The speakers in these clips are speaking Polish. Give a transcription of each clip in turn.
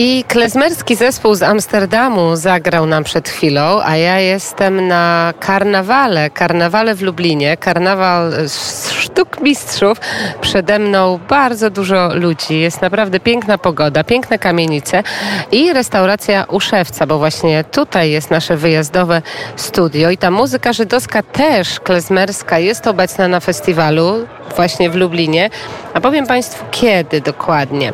I klezmerski zespół z Amsterdamu zagrał nam przed chwilą, a ja jestem na karnawale, karnawale w Lublinie, karnawal sztuk mistrzów. Przede mną bardzo dużo ludzi, jest naprawdę piękna pogoda, piękne kamienice i restauracja Uszewca, bo właśnie tutaj jest nasze wyjazdowe studio. I ta muzyka żydowska też klezmerska jest obecna na festiwalu właśnie w Lublinie. A powiem Państwu kiedy dokładnie.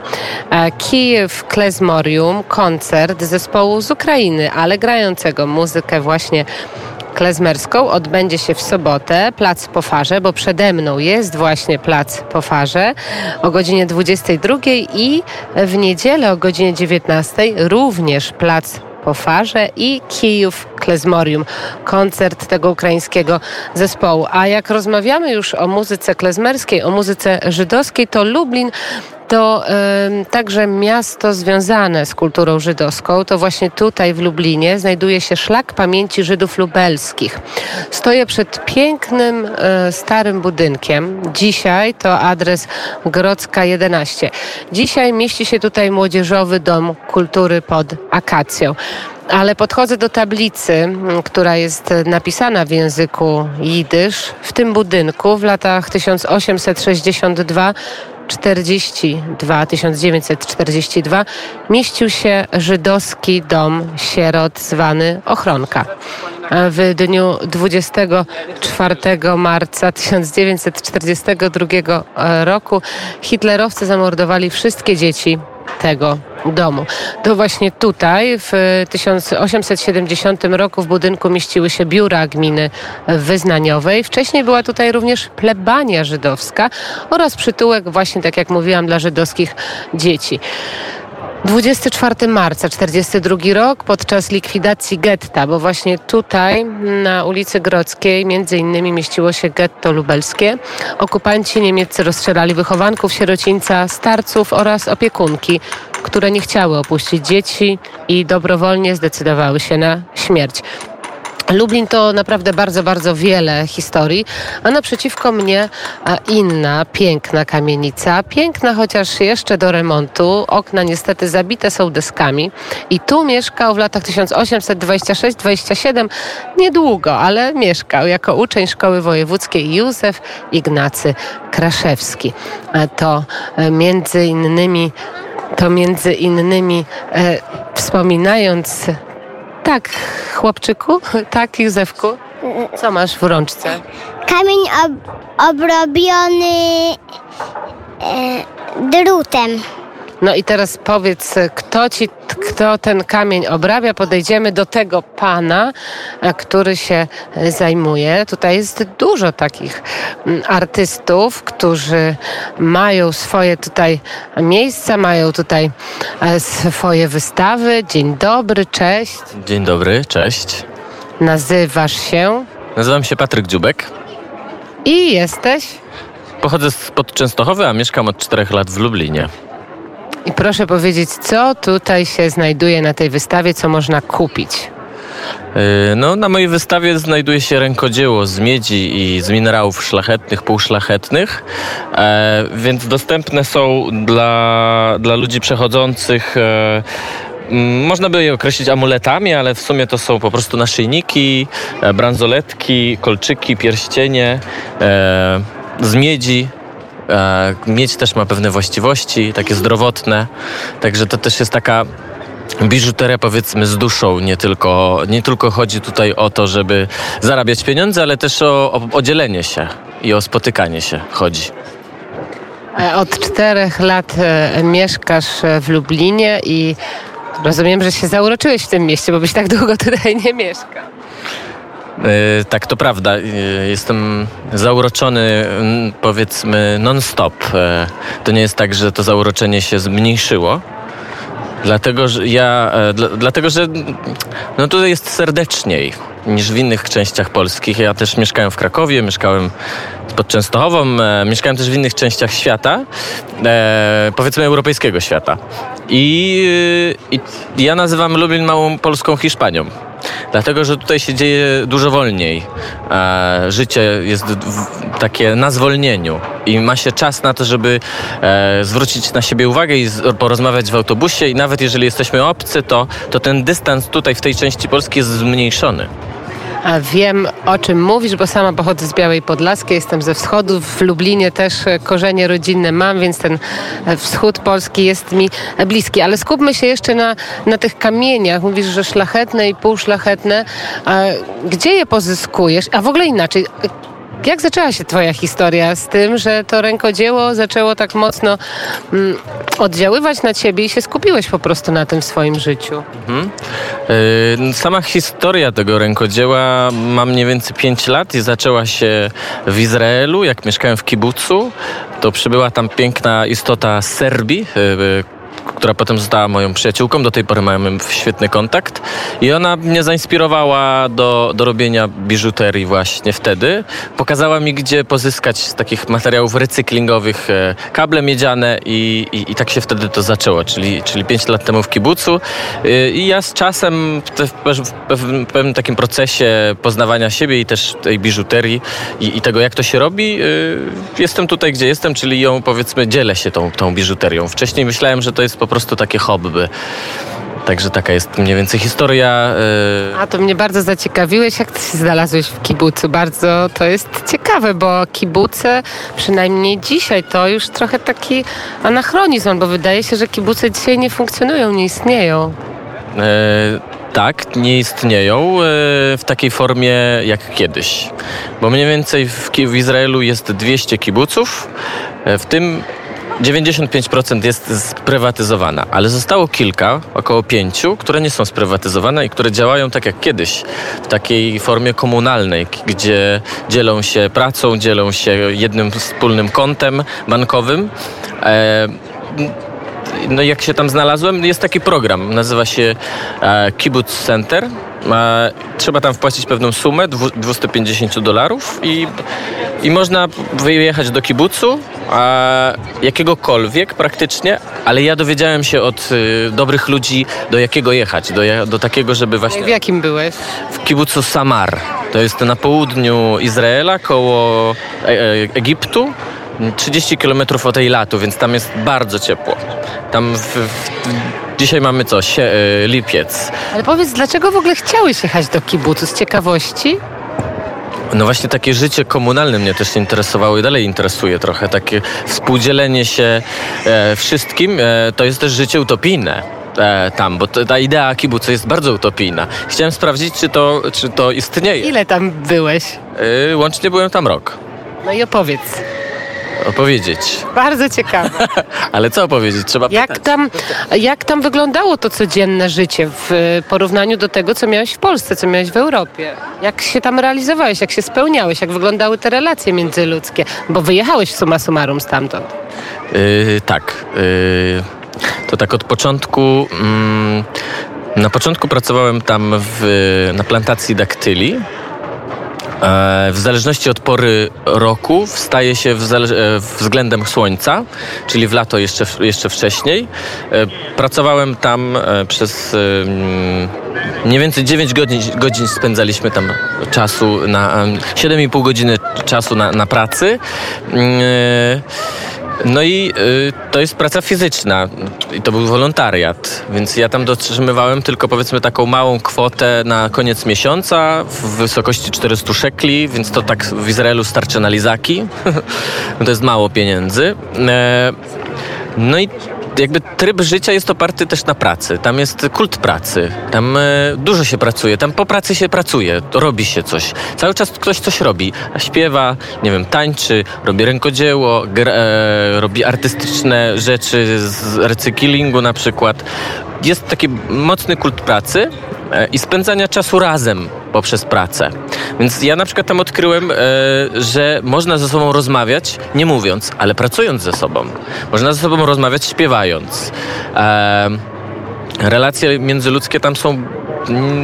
E, Kijów Klezmorium, koncert zespołu z Ukrainy, ale grającego muzykę właśnie klezmerską odbędzie się w sobotę, plac po farze, bo przede mną jest właśnie plac po farze o godzinie 22 i w niedzielę o godzinie 19 również plac po farze i Kijów Klezmorium, koncert tego ukraińskiego zespołu. A jak rozmawiamy już o muzyce klezmerskiej, o muzyce żydowskiej, to Lublin to y, także miasto związane z kulturą żydowską. To właśnie tutaj w Lublinie znajduje się szlak pamięci Żydów lubelskich. Stoję przed pięknym, y, starym budynkiem. Dzisiaj to adres Grodzka 11. Dzisiaj mieści się tutaj Młodzieżowy Dom Kultury pod Akacją ale podchodzę do tablicy, która jest napisana w języku jidysz w tym budynku w latach 1862 42, 1942 mieścił się żydowski dom sierot zwany Ochronka. W dniu 24 marca 1942 roku hitlerowcy zamordowali wszystkie dzieci tego domu. To właśnie tutaj w 1870 roku w budynku mieściły się biura gminy wyznaniowej. Wcześniej była tutaj również plebania żydowska oraz przytułek właśnie, tak jak mówiłam, dla żydowskich dzieci. 24 marca 42 rok podczas likwidacji getta, bo właśnie tutaj na ulicy Grodzkiej między innymi mieściło się getto lubelskie. Okupanci niemieccy rozstrzelali wychowanków sierocińca, starców oraz opiekunki, które nie chciały opuścić dzieci i dobrowolnie zdecydowały się na śmierć. Lublin to naprawdę bardzo, bardzo wiele historii, a naprzeciwko mnie inna piękna kamienica. Piękna, chociaż jeszcze do remontu. Okna niestety zabite są deskami. I tu mieszkał w latach 1826-27 niedługo, ale mieszkał jako uczeń szkoły wojewódzkiej Józef Ignacy Kraszewski. To między innymi to między innymi e, wspominając tak, chłopczyku? Tak, Józefku? Co masz w rączce? Kamień ob obrobiony e, drutem. No i teraz powiedz, kto ci, kto ten kamień obrabia? Podejdziemy do tego pana, e, który się zajmuje. Tutaj jest dużo takich mm, artystów, którzy mają swoje tutaj miejsca, mają tutaj e, swoje wystawy. Dzień dobry, cześć. Dzień dobry, cześć. Nazywasz się? Nazywam się Patryk Dziubek. I jesteś? Pochodzę spod Częstochowy, a mieszkam od czterech lat w Lublinie. I proszę powiedzieć, co tutaj się znajduje na tej wystawie, co można kupić? Yy, no, na mojej wystawie znajduje się rękodzieło z miedzi i z minerałów szlachetnych, półszlachetnych, e, więc dostępne są dla, dla ludzi przechodzących. E, można by je określić amuletami, ale w sumie to są po prostu naszyjniki, e, bransoletki, kolczyki, pierścienie e, z miedzi, E, miedź też ma pewne właściwości, takie zdrowotne, także to też jest taka biżuteria powiedzmy z duszą, nie tylko, nie tylko chodzi tutaj o to, żeby zarabiać pieniądze, ale też o, o, o dzielenie się i o spotykanie się chodzi. E, od czterech lat e, mieszkasz w Lublinie i rozumiem, że się zauroczyłeś w tym mieście, bo byś tak długo tutaj nie mieszkał. E, tak, to prawda. E, jestem zauroczony, powiedzmy, non-stop. E, to nie jest tak, że to zauroczenie się zmniejszyło. Dlatego, że ja, dlatego, że no tutaj jest serdeczniej niż w innych częściach polskich. Ja też mieszkałem w Krakowie, mieszkałem pod Częstochową, mieszkałem też w innych częściach świata, powiedzmy europejskiego świata. I, I ja nazywam Lublin małą polską Hiszpanią Dlatego, że tutaj się dzieje dużo wolniej. E, życie jest w, takie na zwolnieniu i ma się czas na to, żeby e, zwrócić na siebie uwagę i z, porozmawiać w autobusie i nawet jeżeli jesteśmy obcy, to, to ten dystans tutaj w tej części Polski jest zmniejszony. Wiem, o czym mówisz, bo sama pochodzę z Białej Podlaskiej, jestem ze wschodu. W Lublinie też e, korzenie rodzinne mam, więc ten e, wschód Polski jest mi e, bliski. Ale skupmy się jeszcze na, na tych kamieniach. Mówisz, że szlachetne i półszlachetne. Gdzie je pozyskujesz? A w ogóle inaczej. Jak zaczęła się Twoja historia z tym, że to rękodzieło zaczęło tak mocno mm, oddziaływać na Ciebie i się skupiłeś po prostu na tym swoim życiu? Mhm. Yy, sama historia tego rękodzieła ma mniej więcej 5 lat i zaczęła się w Izraelu, jak mieszkałem w kibucu. To przybyła tam piękna istota z Serbii, yy, która potem została moją przyjaciółką. Do tej pory mamy świetny kontakt. I ona mnie zainspirowała do, do robienia biżuterii właśnie wtedy. Pokazała mi, gdzie pozyskać z takich materiałów recyklingowych e, kable miedziane i, i, i tak się wtedy to zaczęło, czyli, czyli 5 lat temu w kibucu. E, I ja z czasem w pewnym, takim procesie poznawania siebie i też tej biżuterii i, i tego, jak to się robi, e, jestem tutaj, gdzie jestem, czyli ją powiedzmy dzielę się tą, tą biżuterią. Wcześniej myślałem, że to jest po prostu takie hobby. Także taka jest mniej więcej historia. Yy... A to mnie bardzo zaciekawiłeś, jak ty się znalazłeś w kibucu. Bardzo to jest ciekawe, bo kibuce, przynajmniej dzisiaj, to już trochę taki anachronizm, bo wydaje się, że kibuce dzisiaj nie funkcjonują, nie istnieją. Yy, tak, nie istnieją yy, w takiej formie jak kiedyś. Bo mniej więcej w, w Izraelu jest 200 kibuców, w tym 95% jest sprywatyzowana, ale zostało kilka, około pięciu, które nie są sprywatyzowane i które działają tak jak kiedyś, w takiej formie komunalnej, gdzie dzielą się pracą, dzielą się jednym wspólnym kontem bankowym. E, no jak się tam znalazłem, jest taki program, nazywa się e, Kibbutz Center. E, trzeba tam wpłacić pewną sumę, 250 dolarów i, i można wyjechać do kibucu, e, jakiegokolwiek praktycznie, ale ja dowiedziałem się od y, dobrych ludzi, do jakiego jechać, do, do takiego, żeby właśnie... W jakim byłeś? W kibucu Samar. To jest na południu Izraela, koło e, e, Egiptu. 30 km od Eilatu, więc tam jest bardzo ciepło. Tam w, w, dzisiaj mamy co? Sie, y, lipiec. Ale powiedz, dlaczego w ogóle chciałeś jechać do kibucu? Z ciekawości? No właśnie takie życie komunalne mnie też interesowało i dalej interesuje trochę. Takie współdzielenie się e, wszystkim e, to jest też życie utopijne. E, tam, bo ta idea kibucu jest bardzo utopijna. Chciałem sprawdzić, czy to, czy to istnieje. Ile tam byłeś? E, łącznie byłem tam rok. No i opowiedz opowiedzieć. Bardzo ciekawe. Ale co opowiedzieć? Trzeba jak pytać. Tam, jak tam wyglądało to codzienne życie w porównaniu do tego, co miałeś w Polsce, co miałeś w Europie? Jak się tam realizowałeś, jak się spełniałeś, jak wyglądały te relacje międzyludzkie? Bo wyjechałeś summa summarum stamtąd. Yy, tak. Yy, to tak od początku... Yy, na początku pracowałem tam w, na plantacji daktyli w zależności od pory roku wstaje się e, względem słońca, czyli w lato jeszcze, jeszcze wcześniej. E, pracowałem tam przez mniej więcej 9 godzin, godzin spędzaliśmy tam czasu na 7,5 godziny czasu na, na pracy. No i y, to jest praca fizyczna i to był wolontariat, więc ja tam dotrzymywałem tylko powiedzmy taką małą kwotę na koniec miesiąca w wysokości 400 szekli, więc to tak w Izraelu starczy na lizaki. to jest mało pieniędzy. E, no i jakby tryb życia jest oparty też na pracy. Tam jest kult pracy. Tam e, dużo się pracuje. Tam po pracy się pracuje. Robi się coś. Cały czas ktoś coś robi. Śpiewa, nie wiem, tańczy, robi rękodzieło, e, robi artystyczne rzeczy z recyklingu na przykład. Jest taki mocny kult pracy e, i spędzania czasu razem poprzez pracę. Więc ja na przykład tam odkryłem, e, że można ze sobą rozmawiać, nie mówiąc, ale pracując ze sobą. Można ze sobą rozmawiać śpiewając. E, relacje międzyludzkie tam są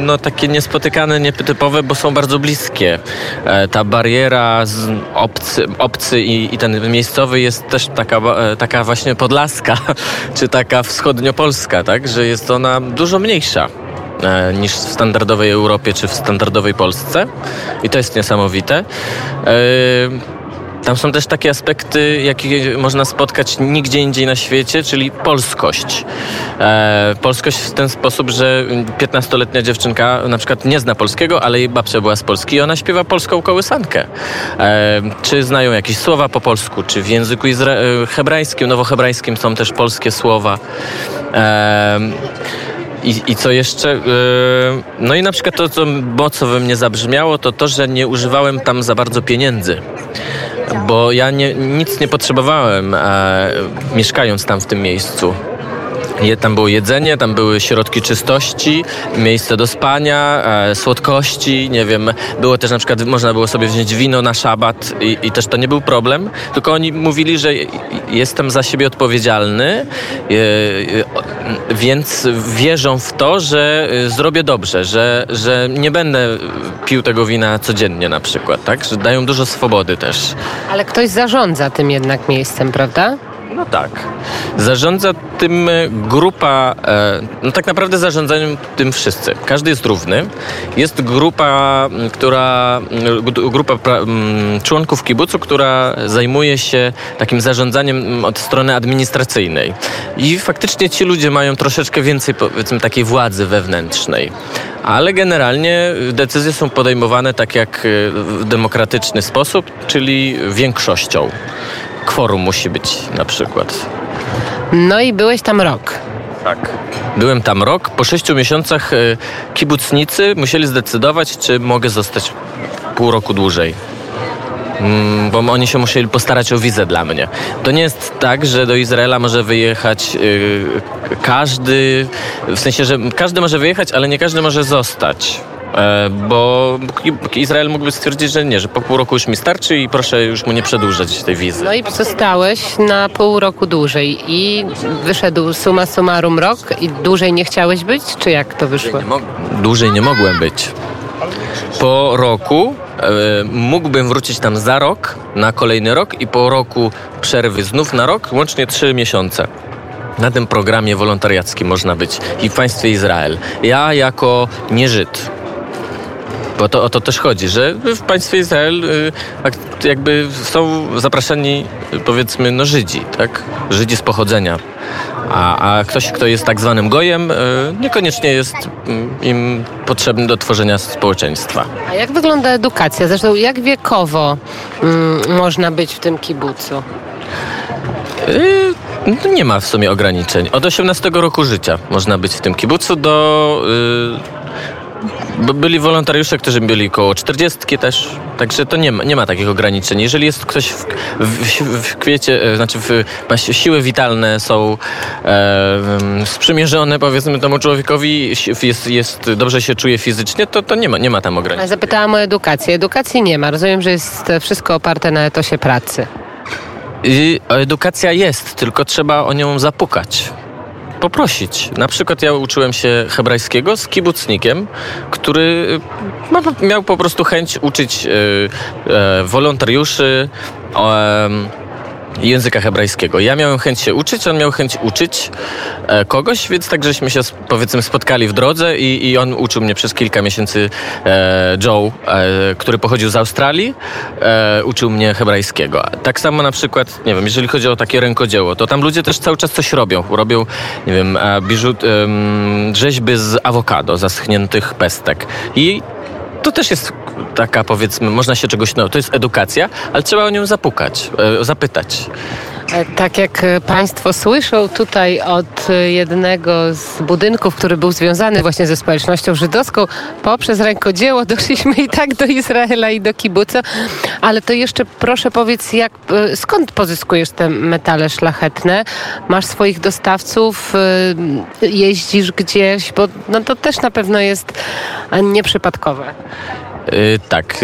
no, takie niespotykane, nietypowe, bo są bardzo bliskie. E, ta bariera z obcy, obcy i, i, ten miejscowy jest też taka, taka właśnie podlaska, czy taka wschodniopolska, tak? że jest ona dużo mniejsza. E, niż w standardowej Europie czy w standardowej Polsce. I to jest niesamowite. E, tam są też takie aspekty, jakie można spotkać nigdzie indziej na świecie, czyli polskość. E, polskość w ten sposób, że 15-letnia dziewczynka na przykład nie zna polskiego, ale jej babcia była z Polski i ona śpiewa polską kołysankę. E, czy znają jakieś słowa po polsku, czy w języku izra- hebrajskim, nowohebrajskim są też polskie słowa. E, i, I co jeszcze? Yy, no i na przykład to, co mocno we mnie zabrzmiało, to to, że nie używałem tam za bardzo pieniędzy bo ja nie, nic nie potrzebowałem, e, mieszkając tam w tym miejscu. Tam było jedzenie, tam były środki czystości, miejsce do spania, e, słodkości, nie wiem. Było też na przykład, można było sobie wziąć wino na szabat i, i też to nie był problem, tylko oni mówili, że jestem za siebie odpowiedzialny, e, e, więc wierzą w to, że e, zrobię dobrze, że, że nie będę pił tego wina codziennie na przykład, tak? Że dają dużo swobody też. Ale ktoś zarządza tym jednak miejscem, prawda? No tak. Zarządza tym e, grupa, e, no tak naprawdę zarządzają tym wszyscy. Każdy jest równy. Jest grupa, która, grupa członków kibucu, która zajmuje się takim zarządzaniem od strony administracyjnej. I faktycznie ci ludzie mają troszeczkę więcej, powiedzmy, takiej władzy wewnętrznej. Ale generalnie decyzje są podejmowane tak jak e, w demokratyczny sposób, czyli większością kworum musi być na przykład. No i byłeś tam rok. Tak. Byłem tam rok. Po sześciu miesiącach e, kibucnicy musieli zdecydować, czy mogę zostać pół roku dłużej. Mm, bo oni się musieli postarać o wizę dla mnie. To nie jest tak, że do Izraela może wyjechać yy, każdy, w sensie, że każdy może wyjechać, ale nie każdy może zostać. E, bo Izrael mógłby stwierdzić, że nie, że po pół roku już mi starczy i proszę już mu nie przedłużać tej wizy. No i zostałeś na pół roku dłużej i wyszedł suma summarum rok i dłużej nie chciałeś być, czy jak to wyszło? Dłużej nie, mo- dłużej nie mogłem być. Po roku e, mógłbym wrócić tam za rok, na kolejny rok i po roku przerwy znów na rok, łącznie trzy miesiące. Na tym programie wolontariackim można być i w państwie Izrael. Ja jako nieżyd, bo to o to też chodzi, że w państwie Izrael y, jakby są zapraszani powiedzmy no Żydzi, tak? Żydzi z pochodzenia. A, a ktoś, kto jest tak zwanym gojem, y, niekoniecznie jest mm, im potrzebny do tworzenia społeczeństwa. A jak wygląda edukacja? Zresztą jak wiekowo mm, można być w tym kibucu? Yy, no nie ma w sumie ograniczeń. Od 18 roku życia można być w tym kibucu do... Byli wolontariusze, którzy byli koło 40 też, także to nie ma, nie ma takich ograniczeń. Jeżeli jest ktoś w, w, w kwiecie, e, znaczy w, siły witalne są e, sprzymierzone powiedzmy temu człowiekowi, jest, jest, dobrze się czuje fizycznie, to, to nie, ma, nie ma tam ograniczeń. Zapytałam o edukację. Edukacji nie ma. Rozumiem, że jest wszystko oparte na etosie pracy. I edukacja jest, tylko trzeba o nią zapukać poprosić. Na przykład ja uczyłem się hebrajskiego z kibucnikiem, który y, miał po prostu chęć uczyć y, y, wolontariuszy języka hebrajskiego. Ja miałem chęć się uczyć, on miał chęć uczyć e, kogoś, więc tak żeśmy się powiedzmy spotkali w drodze i, i on uczył mnie przez kilka miesięcy e, Joe, e, który pochodził z Australii, e, uczył mnie hebrajskiego. Tak samo na przykład, nie wiem, jeżeli chodzi o takie rękodzieło, to tam ludzie też cały czas coś robią. Robią, nie wiem, e, biżut, rzeźby z awokado, zaschniętych pestek. I to też jest taka powiedzmy, można się czegoś nauczyć. To jest edukacja, ale trzeba o nią zapukać, e, zapytać. E, tak jak e, Państwo słyszą tutaj od jednego z budynków, który był związany właśnie ze społecznością żydowską, poprzez rękodzieło doszliśmy i tak do Izraela i do kibuca. Ale to jeszcze proszę powiedz, jak, skąd pozyskujesz te metale szlachetne? Masz swoich dostawców, jeździsz gdzieś, bo no to też na pewno jest nieprzypadkowe. Yy, tak.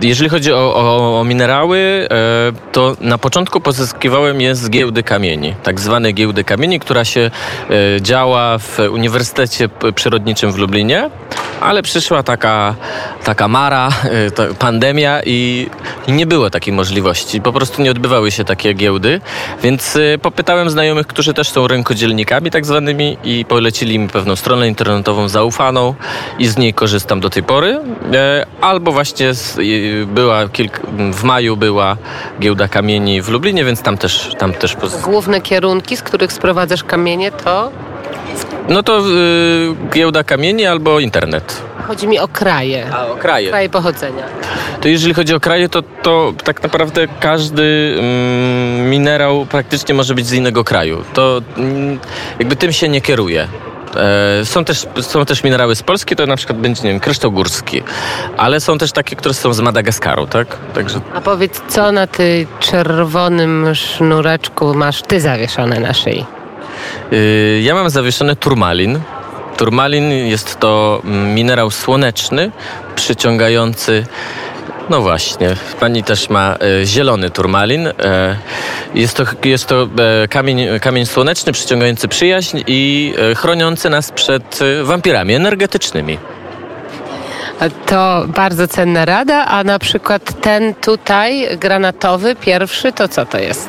Jeżeli chodzi o, o, o minerały, yy, to na początku pozyskiwałem je z giełdy kamieni, tak zwanej giełdy kamieni, która się działa w Uniwersytecie Przyrodniczym w Lublinie. ale przyszła taka, taka mara, to pandemia i, nie było takiej możliwości. Po prostu nie odbywały się takie giełdy, więc popytałem znajomych, którzy też są rękodzielnikami tak zwanymi i polecili mi pewną stronę internetową zaufaną i z niej korzystam do tej pory. E, Albo właśnie z, była kilk, w maju była giełda kamieni w Lublinie, więc tam też, tam też poz- Główne kierunki, z których sprowadzasz kamienie, to No to y, giełda kamieni albo internet. chodzi mi o kraje. A o kraje. Kraje pochodzenia. To jeżeli chodzi o kraje, to, to tak naprawdę każdy mm, minerał praktycznie może być z innego kraju. To mm, jakby tym się nie kieruje. E, Są też, są też minerały z Polski, to na przykład będzie, nie wiem, kryształ górski, ale są też takie, które są z Madagaskaru, tak? Także A powiedz, co na tym czerwonym sznureczku masz ty zawieszone na szyi? y, ja mam zawieszony turmalin. Turmalin jest to mm, minerał słoneczny, przyciągający No właśnie, pani też ma e, zielony turmalin. E, jest to, jest to e, kamień, kamień słoneczny przyciągający przyjaźń i chroniący nas przed wampirami energetycznymi. To bardzo cenna rada, a na przykład ten tutaj, granatowy, pierwszy, to co to jest?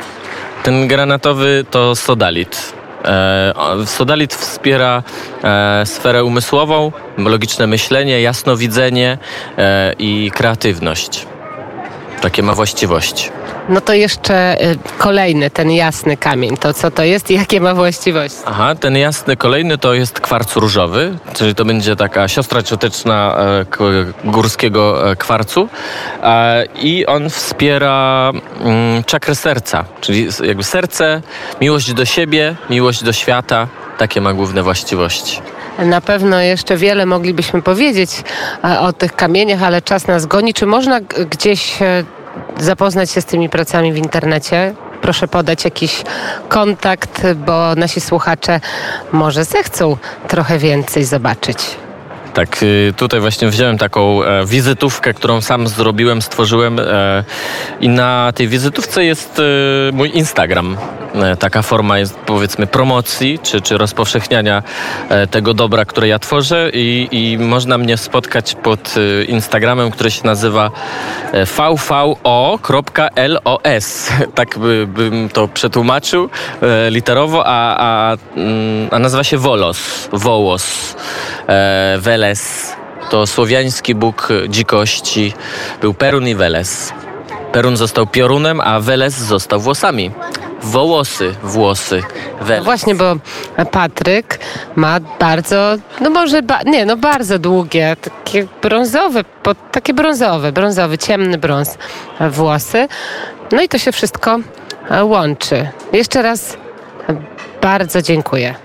Ten granatowy to sodalit. E, Sodalit wspiera e, sferę umysłową, logiczne myślenie, jasnowidzenie e, i kreatywność. Takie ma właściwości. No to jeszcze y, kolejny, ten jasny kamień. To co to jest i jakie ma właściwości? Aha, ten jasny kolejny to jest kwarc różowy, czyli to będzie taka siostra cioteczna e, górskiego e, kwarcu e, i on wspiera mm, czakrę serca, czyli jakby serce, miłość do siebie, miłość do świata, takie ma główne właściwości. Na pewno jeszcze wiele moglibyśmy powiedzieć e, o tych kamieniach, ale czas nas goni. Czy można gdzieś e, zapoznać się z tymi pracami w internecie? Proszę podać jakiś kontakt, bo nasi słuchacze może zechcą trochę więcej zobaczyć. Tak, y, tutaj właśnie wziąłem taką e, wizytówkę, którą sam zrobiłem, stworzyłem e, i na tej wizytówce jest e, mój Instagram. E, Taka forma jest powiedzmy promocji czy, czy rozpowszechniania tego dobra, które ja tworzę i, i można mnie spotkać pod e, Instagramem, który się nazywa vvo.los. Tak by, bym to przetłumaczył literowo, a, a, mm, a nazywa się Volos. Wołos. E, Veles to słowiański bóg dzikości. Był Perun i Veles. Perun został piorunem, a Veles został włosami. Wołosy, włosy, Veles. Właśnie, bo Patryk ma bardzo, no może, ba, nie, no bardzo długie, takie brązowe, po, takie brązowe, brązowy, ciemny brąz e, włosy. No i to się wszystko e, łączy. Jeszcze raz bardzo dziękuję.